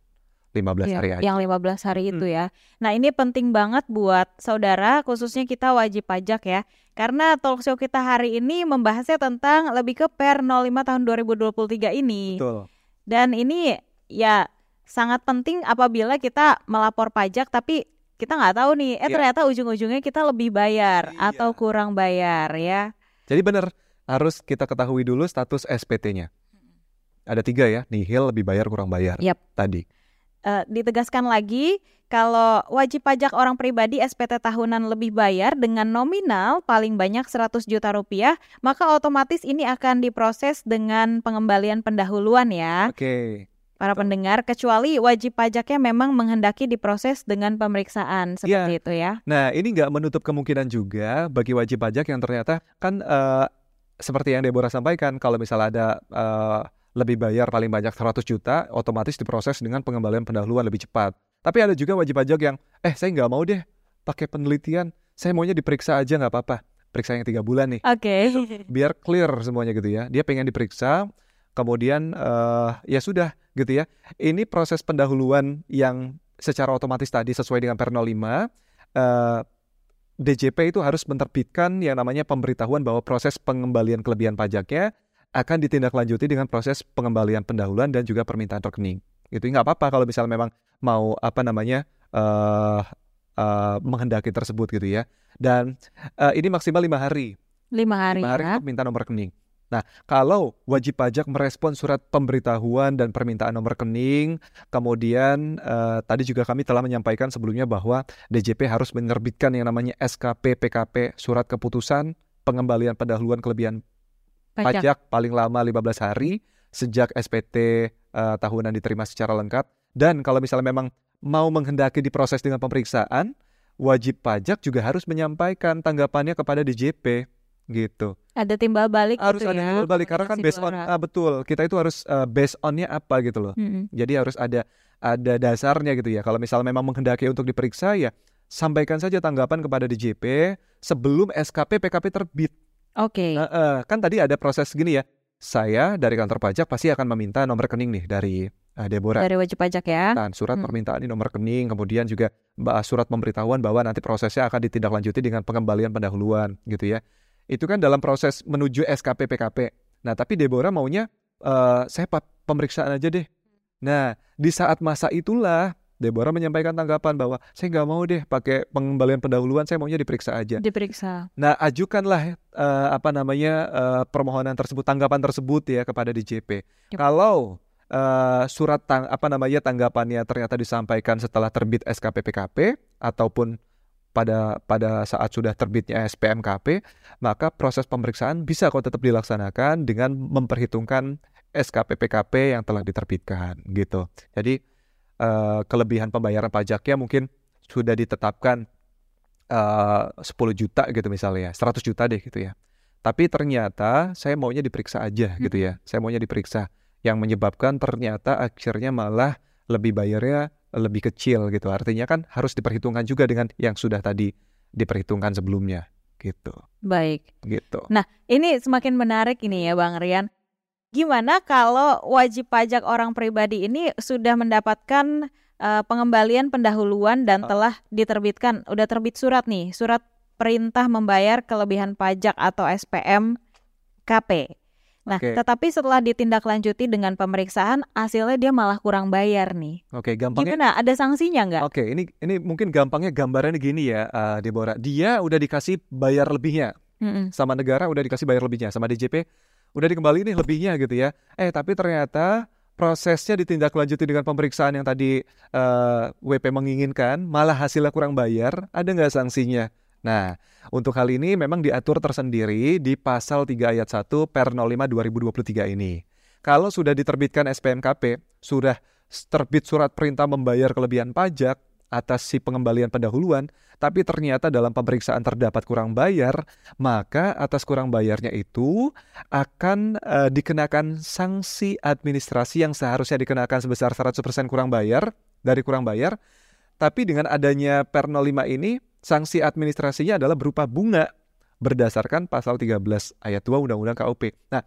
15 Iya, hari aja. yang 15 hari itu Hmm. ya. Nah, ini penting banget buat saudara, khususnya kita wajib pajak ya. Karena talk show kita hari ini membahasnya tentang lebih ke Per 05 tahun 2023 ini. Betul. Dan ini ya sangat penting apabila kita melapor pajak tapi kita nggak tahu nih, eh Iya. ternyata ujung-ujungnya kita lebih bayar atau kurang bayar ya. Jadi benar harus kita ketahui dulu status SPT-nya. Ada tiga ya, nihil, lebih bayar, kurang bayar. Yap. Tadi. Eh, ditegaskan lagi kalau wajib pajak orang pribadi SPT tahunan lebih bayar dengan nominal paling banyak 100 juta rupiah, maka otomatis ini akan diproses dengan pengembalian pendahuluan ya. Oke. Para pendengar, kecuali wajib pajaknya memang menghendaki diproses dengan pemeriksaan seperti Iya. itu ya. Nah, ini nggak menutup kemungkinan juga bagi wajib pajak yang ternyata kan eh, seperti yang Deborah sampaikan, kalau misalnya ada eh, lebih bayar paling banyak 100 juta, otomatis diproses dengan pengembalian pendahuluan lebih cepat. Tapi ada juga wajib pajak yang, eh saya nggak mau deh pakai penelitian, saya maunya diperiksa aja nggak apa-apa. Periksa yang tiga bulan nih, Oke. biar clear semuanya gitu ya. Dia pengen diperiksa, kemudian eh, ya sudah gitu ya. Ini proses pendahuluan yang secara otomatis tadi sesuai dengan Per 05, eh, DJP itu harus menerbitkan yang namanya pemberitahuan bahwa proses pengembalian kelebihan pajaknya akan ditindaklanjuti dengan proses pengembalian pendahuluan dan juga permintaan rekening. Itu nggak apa-apa kalau misalnya memang mau apa namanya eh eh, menghendaki tersebut gitu ya. Dan eh, ini maksimal lima hari. Lima hari, Lima hari ya. minta nomor rekening. Nah, kalau wajib pajak merespon surat pemberitahuan dan permintaan nomor rekening, kemudian eh, tadi juga kami telah menyampaikan sebelumnya bahwa DJP harus menerbitkan yang namanya SKP PKP surat keputusan pengembalian pendahuluan kelebihan Pajak. pajak paling lama 15 hari sejak SPT eh, tahunan diterima secara lengkap dan kalau misalnya memang mau menghendaki diproses dengan pemeriksaan wajib pajak juga harus menyampaikan tanggapannya kepada DJP gitu. Ada timbal balik Harus gitu ada ya. timbal balik karena kan based on ah, betul. Kita itu harus eh, based onnya apa gitu loh. Mm-mm. Jadi harus ada ada dasarnya gitu ya. Kalau misalnya memang menghendaki untuk diperiksa ya sampaikan saja tanggapan kepada DJP sebelum SKP PKP terbit. Oke. Nah, eh, kan tadi ada proses gini ya. Saya dari kantor pajak pasti akan meminta nomor rekening nih dari eh, Deborah. Dari wajib pajak ya. Kan, surat Hmm. permintaan ini nomor rekening, kemudian juga surat pemberitahuan bahwa nanti prosesnya akan ditindaklanjuti dengan pengembalian pendahuluan gitu ya. Itu kan dalam proses menuju SKP PKP. Nah, tapi Deborah maunya eh, saya pemeriksaan aja deh. Nah, di saat masa itulah Deborah menyampaikan tanggapan bahwa saya nggak mau deh pakai pengembalian pendahuluan, saya maunya diperiksa aja. Diperiksa. Nah, ajukanlah eh, apa namanya eh, permohonan tersebut, tanggapan tersebut ya kepada DJP. Yep. Kalau eh, surat tang apa namanya tanggapannya ternyata disampaikan setelah terbit SKP PKP ataupun pada pada saat sudah terbitnya SPMKP, maka proses pemeriksaan bisa kok tetap dilaksanakan dengan memperhitungkan SKP PKP yang telah diterbitkan gitu. Jadi eh, kelebihan pembayaran pajaknya mungkin sudah ditetapkan eh 10 juta gitu misalnya, 100 juta deh gitu ya. Tapi ternyata saya maunya diperiksa aja gitu ya. Saya maunya diperiksa. Yang menyebabkan ternyata akhirnya malah lebih bayarnya lebih kecil gitu. Artinya kan harus diperhitungkan juga dengan yang sudah tadi diperhitungkan sebelumnya gitu. Baik. Gitu. Nah, ini semakin menarik ini ya Bang Rian. Gimana kalau wajib pajak orang pribadi ini sudah mendapatkan eh, pengembalian pendahuluan dan Ah. telah diterbitkan, udah terbit surat nih, surat perintah membayar kelebihan pajak atau SPM KP. Nah, Oke. tetapi setelah ditindaklanjuti dengan pemeriksaan, hasilnya dia malah kurang bayar nih. Oke, gampangnya Gimana? Ada sanksinya nggak? Oke, ini ini mungkin gampangnya gambarannya gini ya, eh, Deborah. Dia udah dikasih bayar lebihnya Mm-mm. sama negara udah dikasih bayar lebihnya sama DJP udah dikembali nih lebihnya gitu ya. Eh tapi ternyata prosesnya ditindaklanjuti dengan pemeriksaan yang tadi eh, WP menginginkan, malah hasilnya kurang bayar, ada nggak sanksinya? Nah, untuk hal ini memang diatur tersendiri di pasal 3 ayat 1 per 05 2023 ini. Kalau sudah diterbitkan SPMKP, sudah terbit surat perintah membayar kelebihan pajak atas si pengembalian pendahuluan, tapi ternyata dalam pemeriksaan terdapat kurang bayar, maka atas kurang bayarnya itu akan eh, dikenakan sanksi administrasi yang seharusnya dikenakan sebesar 100% kurang bayar dari kurang bayar, tapi dengan adanya per 05 ini sanksi administrasinya adalah berupa bunga berdasarkan pasal 13 ayat 2 Undang-Undang KUP. Nah,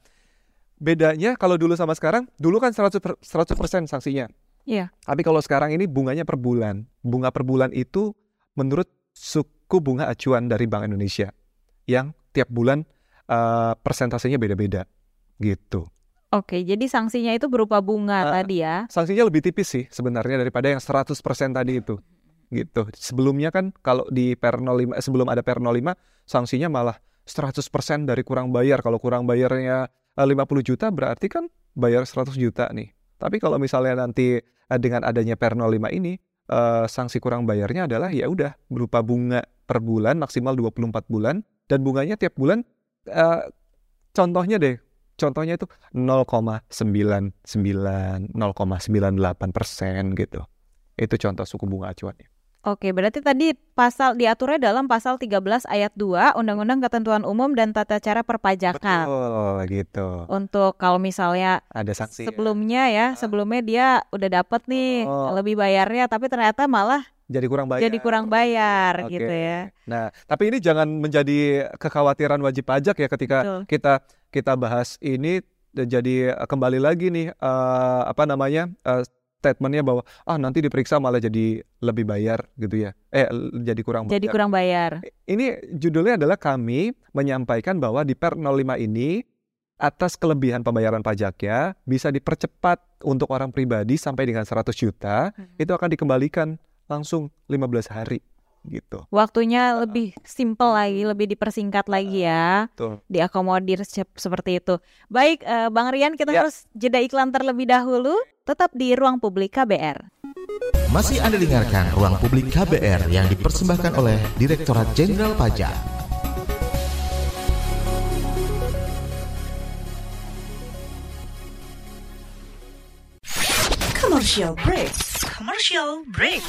bedanya kalau dulu sama sekarang, dulu kan 100%, per- 100% sanksinya. Iya. Tapi kalau sekarang ini bunganya per bulan. Bunga per bulan itu menurut suku bunga acuan dari Bank Indonesia yang tiap bulan eh, persentasenya beda-beda gitu. Oke, jadi sanksinya itu berupa bunga Ah. tadi ya. Sanksinya lebih tipis sih sebenarnya daripada yang 100% tadi itu. Gitu. Sebelumnya kan kalau di per 05 eh, sebelum ada per 05 sanksinya malah 100% dari kurang bayar. Kalau kurang bayarnya eh, 50 juta berarti kan bayar 100 juta nih. Tapi kalau misalnya nanti dengan adanya per 05 ini eh, sanksi kurang bayarnya adalah ya udah berupa bunga per bulan maksimal 24 bulan dan bunganya tiap bulan eh, contohnya deh contohnya itu 0,99 0,98 persen gitu. Itu contoh suku bunga acuannya Oke, berarti tadi pasal diaturnya dalam pasal 13 ayat 2 Undang-Undang Ketentuan Umum dan Tata Cara Perpajakan. oh gitu Untuk kalau misalnya ada sanksi ya. sebelumnya ya, sebelumnya dia udah dapet nih Oh. lebih bayarnya tapi ternyata malah jadi kurang bayar jadi kurang bayar Oke. gitu ya. Nah, tapi ini jangan menjadi kekhawatiran wajib pajak ya ketika Betul. kita kita bahas ini dan jadi kembali lagi nih eh, apa namanya eh, statementnya bahwa ah nanti diperiksa malah jadi lebih bayar gitu ya. Eh jadi kurang Jadi bayar. kurang bayar. Ini judulnya adalah kami menyampaikan bahwa di Per 05 ini atas kelebihan pembayaran pajaknya bisa dipercepat untuk orang pribadi sampai dengan 100 juta itu akan dikembalikan langsung 15 hari gitu. Waktunya lebih simple lagi, lebih dipersingkat lagi ya. Betul. Diakomodir sep- seperti itu. Baik, eh, Bang Rian kita Ya. harus jeda iklan terlebih dahulu tetap di Ruang Publik KBR. Masih Anda dengarkan Ruang Publik KBR yang dipersembahkan oleh Direktorat Jenderal Pajak. Commercial break. Commercial break.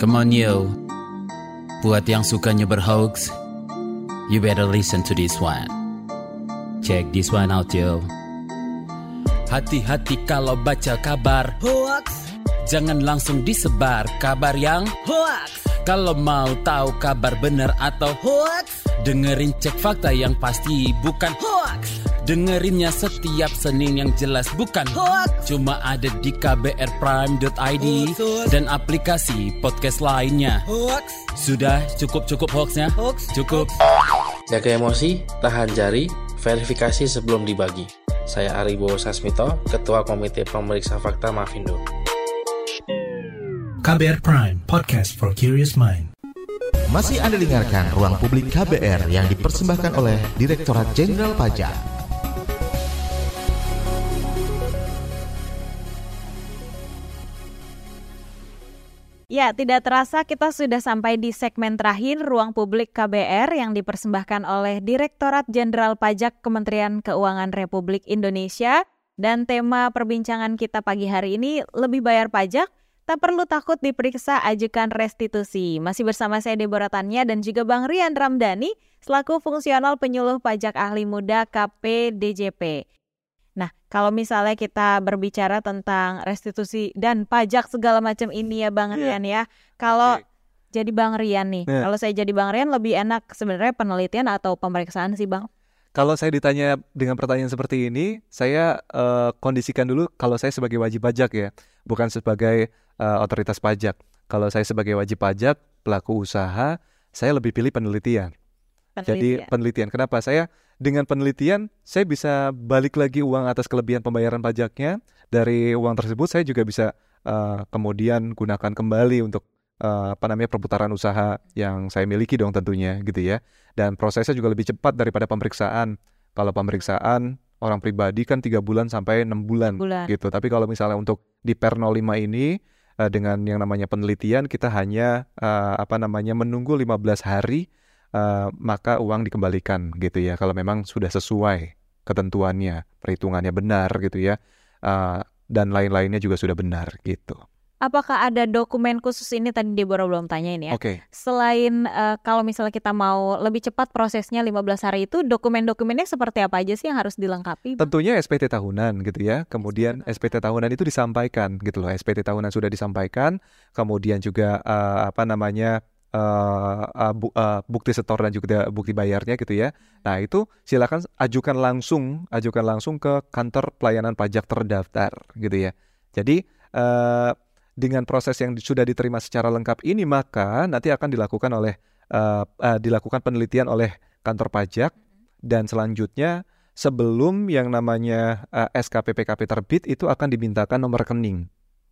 Come on yo. Buat yang sukanya berhoax, you better listen to this one. Check this one out yo. Hati-hati kalau baca kabar Hoax. Jangan langsung disebar kabar yang Hoax. Kalau mau tahu kabar benar atau Hoax. Dengerin cek fakta yang pasti bukan Hoax. Dengerinnya setiap Senin yang jelas bukan Hoax. Cuma ada di kbrprime.id Betul. Dan aplikasi podcast lainnya Hoax. Sudah cukup-cukup hoaxnya? Hoax. Cukup Jaga emosi, tahan jari, verifikasi sebelum dibagi. Saya Ari Bowo Sasmito, Ketua Komite Pemeriksa Fakta Mafindo. KBR Prime, podcast for curious mind. Masih Anda dengarkan Ruang Publik KBR yang dipersembahkan oleh Direktorat Jenderal Pajak. Ya, tidak terasa kita sudah sampai di segmen terakhir Ruang Publik KBR yang dipersembahkan oleh Direktorat Jenderal Pajak Kementerian Keuangan Republik Indonesia. Dan tema perbincangan kita pagi hari ini lebih bayar pajak, tak perlu takut diperiksa ajukan restitusi. Masih bersama saya Deborah Tanya dan juga Bang Rian Ramdhani selaku fungsional penyuluh pajak ahli muda KPDJP. Kalau misalnya kita berbicara tentang restitusi dan pajak segala macam ini ya Bang Iya. Rian ya. Kalau jadi Bang Rian nih, Iya. kalau saya jadi Bang Rian lebih enak sebenarnya penelitian atau pemeriksaan sih Bang? Kalau saya ditanya dengan pertanyaan seperti ini, saya eh, kondisikan dulu kalau saya sebagai wajib pajak ya, bukan sebagai eh, otoritas pajak. Kalau saya sebagai wajib pajak, pelaku usaha, saya lebih pilih penelitian. Jadi Penelitian. penelitian. Kenapa? Saya dengan penelitian saya bisa balik lagi uang atas kelebihan pembayaran pajaknya. Dari uang tersebut saya juga bisa eh, kemudian gunakan kembali untuk eh, apa namanya perputaran usaha yang saya miliki dong tentunya gitu ya. Dan prosesnya juga lebih cepat daripada pemeriksaan. Kalau pemeriksaan orang pribadi kan tiga bulan sampai enam bulan, Bulan. gitu. Tapi kalau misalnya untuk di Per 05 ini eh, dengan yang namanya penelitian kita hanya eh, apa namanya menunggu 15 hari eh, maka uang dikembalikan gitu ya kalau memang sudah sesuai ketentuannya perhitungannya benar gitu ya Eh, dan lain-lainnya juga sudah benar gitu. Apakah ada dokumen khusus ini tadi Deborah belum tanyain ya? Oke. Selain eh, kalau misalnya kita mau lebih cepat prosesnya 15 hari itu dokumen-dokumennya seperti apa aja sih yang harus dilengkapi? Bang? Tentunya SPT tahunan gitu ya. Kemudian SPT tahunan itu disampaikan gitu loh. SPT tahunan sudah disampaikan. Kemudian juga eh, apa namanya eh, bu- eh, bukti setor dan juga bukti bayarnya gitu ya. Nah itu silakan ajukan langsung, ajukan langsung ke kantor pelayanan pajak terdaftar gitu ya. Jadi eh, dengan proses yang sudah diterima secara lengkap ini maka nanti akan dilakukan oleh eh, eh, dilakukan penelitian oleh kantor pajak dan selanjutnya sebelum yang namanya eh, SKP PKP terbit itu akan dimintakan nomor rekening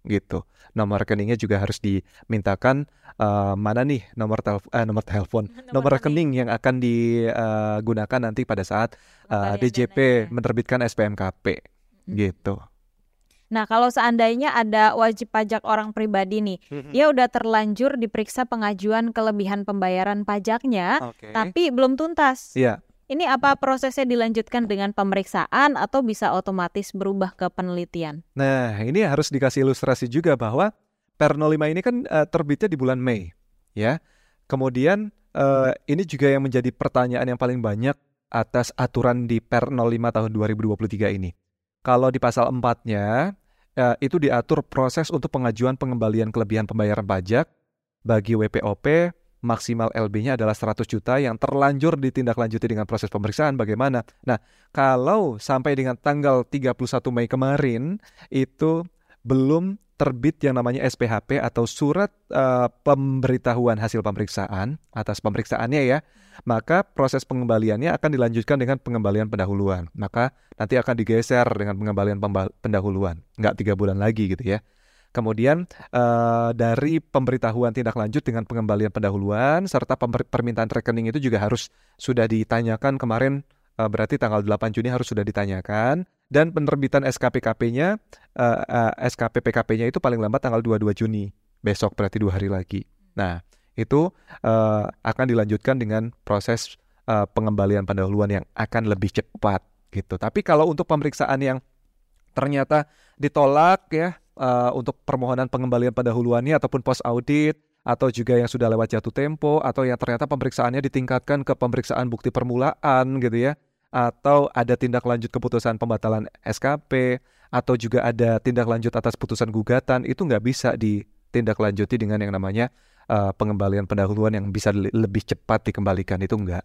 gitu. Nomor rekeningnya juga harus dimintakan eh, mana nih nomor telepon eh, nomor telepon, nomor, rekening yang akan digunakan nanti pada saat eh, DJP menerbitkan SPMKP gitu. Nah, kalau seandainya ada wajib pajak orang pribadi nih, Mhm. dia udah terlanjur diperiksa pengajuan kelebihan pembayaran pajaknya, Oke. tapi belum tuntas. Iya. Ini apa prosesnya dilanjutkan dengan pemeriksaan atau bisa otomatis berubah ke penelitian? Nah, ini harus dikasih ilustrasi juga bahwa Per 05 ini kan eh, terbitnya di bulan Mei, ya. Kemudian eh, ini juga yang menjadi pertanyaan yang paling banyak atas aturan di Per 05 tahun 2023 ini. Kalau di pasal 4-nya eh, itu diatur proses untuk pengajuan pengembalian kelebihan pembayaran pajak bagi WPOP maksimal LB-nya adalah 100 juta yang terlanjur ditindaklanjuti dengan proses pemeriksaan bagaimana. Nah, kalau sampai dengan tanggal 31 Mei kemarin itu belum terbit yang namanya SPHP atau surat eh, pemberitahuan hasil pemeriksaan atas pemeriksaannya ya, maka proses pengembaliannya akan dilanjutkan dengan pengembalian pendahuluan. Maka nanti akan digeser dengan pengembalian pendahuluan, nggak tiga bulan lagi gitu ya. Kemudian eh, dari pemberitahuan tindak lanjut dengan pengembalian pendahuluan serta permintaan rekening itu juga harus sudah ditanyakan kemarin eh, berarti tanggal 8 Juni harus sudah ditanyakan dan penerbitan SKPKP-nya eh, eh, SKP PKP-nya itu paling lambat tanggal 22 Juni besok berarti dua hari lagi. Nah itu eh, akan dilanjutkan dengan proses uh, pengembalian pendahuluan yang akan lebih cepat gitu. Tapi kalau untuk pemeriksaan yang ternyata ditolak ya uh, untuk permohonan pengembalian pendahuluannya ataupun post audit atau juga yang sudah lewat jatuh tempo atau yang ternyata pemeriksaannya ditingkatkan ke pemeriksaan bukti permulaan gitu ya atau ada tindak lanjut keputusan pembatalan SKP atau juga ada tindak lanjut atas putusan gugatan itu nggak bisa ditindaklanjuti dengan yang namanya uh, pengembalian pendahuluan yang bisa lebih cepat dikembalikan itu enggak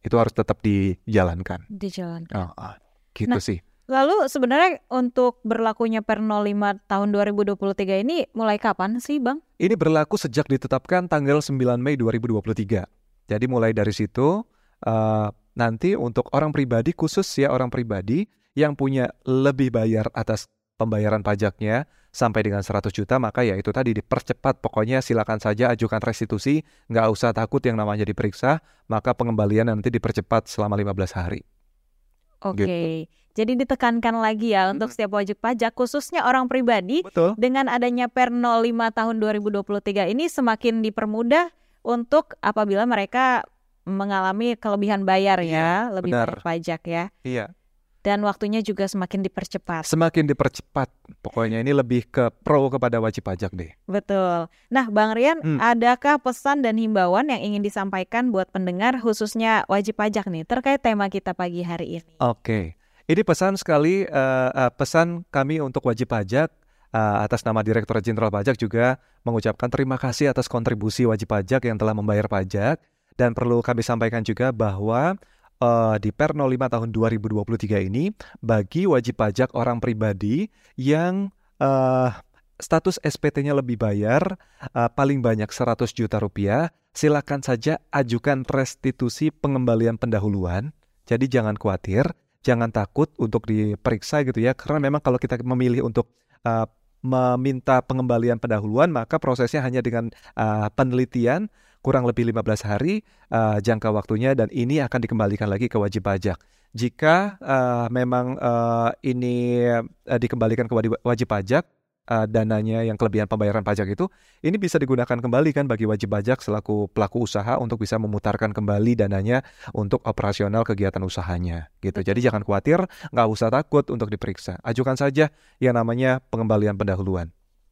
itu harus tetap dijalankan. Dijalankan. Oh, oh, gitu Nah, sih. Lalu sebenarnya untuk berlakunya Per 05 tahun 2023 ini mulai kapan sih Bang? Ini berlaku sejak ditetapkan tanggal 9 Mei 2023. Jadi mulai dari situ uh, nanti untuk orang pribadi khusus ya orang pribadi yang punya lebih bayar atas pembayaran pajaknya sampai dengan 100 juta maka ya itu tadi dipercepat pokoknya silakan saja ajukan restitusi nggak usah takut yang namanya diperiksa maka pengembalian nanti dipercepat selama 15 hari. Oke. Gitu. Jadi ditekankan lagi ya untuk setiap wajib pajak khususnya orang pribadi Betul. dengan adanya Per 05 tahun 2023 ini semakin dipermudah untuk apabila mereka mengalami kelebihan bayar ya, lebih benar. bayar pajak ya. Iya. Dan waktunya juga semakin dipercepat. Semakin dipercepat. Pokoknya ini lebih ke pro kepada wajib pajak deh. Betul. Nah, Bang Rian, Hmm. adakah pesan dan himbauan yang ingin disampaikan buat pendengar khususnya wajib pajak nih terkait tema kita pagi hari ini? Oke. Ini pesan sekali eh, eh, pesan kami untuk wajib pajak eh, atas nama Direktur Jenderal Pajak juga mengucapkan terima kasih atas kontribusi wajib pajak yang telah membayar pajak dan perlu kami sampaikan juga bahwa eh, di Per 05 tahun 2023 ini bagi wajib pajak orang pribadi yang eh, status SPT-nya lebih bayar eh, paling banyak 100 juta rupiah, silakan saja ajukan restitusi pengembalian pendahuluan. Jadi jangan khawatir, jangan takut untuk diperiksa gitu ya, karena memang kalau kita memilih untuk eh, meminta pengembalian pendahuluan maka prosesnya hanya dengan eh, penelitian kurang lebih 15 hari eh, jangka waktunya dan ini akan dikembalikan lagi ke wajib pajak. Jika eh, memang eh, ini eh, dikembalikan ke wajib pajak eh, dananya yang kelebihan pembayaran pajak itu ini bisa digunakan kembali kan bagi wajib pajak selaku pelaku usaha untuk bisa memutarkan kembali dananya untuk operasional kegiatan usahanya gitu. Jadi jangan khawatir, nggak usah takut untuk diperiksa. Ajukan saja yang namanya pengembalian pendahuluan.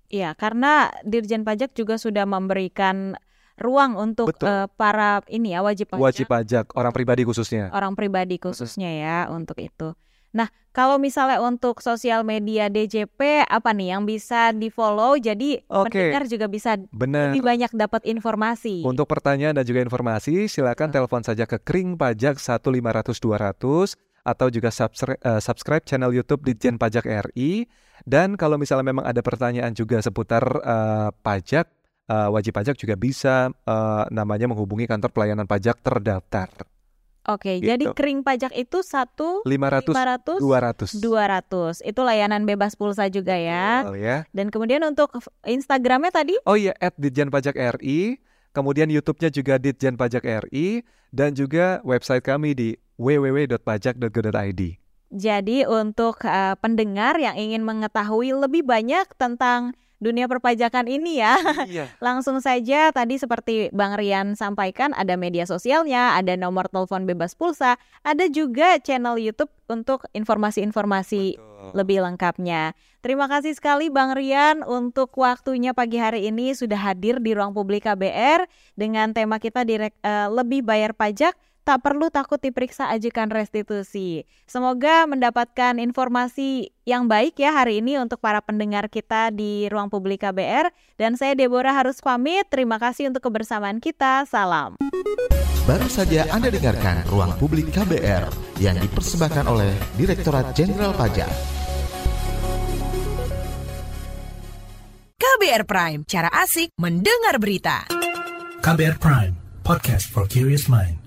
Iya, karena Dirjen Pajak juga sudah memberikan ruang untuk Betul. eh, para ini ya wajib pajak, Wajib pajak orang pribadi khususnya. orang pribadi khususnya ya untuk itu. Nah, kalau misalnya untuk sosial media DJP apa nih yang bisa di-follow jadi Oke. pendengar juga bisa Benar. lebih banyak dapat informasi. Untuk pertanyaan dan juga informasi, silakan telepon saja ke Kring Pajak 1500200 atau juga subscribe, eh, subscribe channel YouTube Ditjen Pajak RI. Dan kalau misalnya memang ada pertanyaan juga seputar eh, pajak, eh, wajib pajak juga bisa eh, namanya menghubungi kantor pelayanan pajak terdaftar. Oke, Gitu. jadi kering pajak itu satu 500, 500 200. 200. Itu layanan bebas pulsa juga ya. Betul ya. Dan kemudian untuk Instagramnya tadi Oh iya, at Ditjen Pajak RI. Kemudian YouTube-nya juga Ditjen Pajak RI. Dan juga website kami di www.pajak.go.id. Jadi untuk eh, pendengar yang ingin mengetahui lebih banyak tentang dunia perpajakan ini ya, Iya. langsung saja tadi seperti Bang Rian sampaikan ada media sosialnya, ada nomor telepon bebas pulsa, ada juga channel YouTube untuk informasi-informasi lebih lengkapnya. Terima kasih sekali Bang Rian untuk waktunya pagi hari ini sudah hadir di ruang publik KBR dengan tema kita direk, eh, lebih bayar pajak tak perlu takut diperiksa ajukan restitusi. Semoga mendapatkan informasi yang baik ya hari ini untuk para pendengar kita di ruang publik KBR. Dan saya Deborah harus pamit. Terima kasih untuk kebersamaan kita. Salam. Baru saja Anda dengarkan Ruang Publik KBR yang dipersembahkan oleh Direktorat Jenderal Pajak. KBR Prime, cara asik mendengar berita. KBR Prime, podcast for curious mind.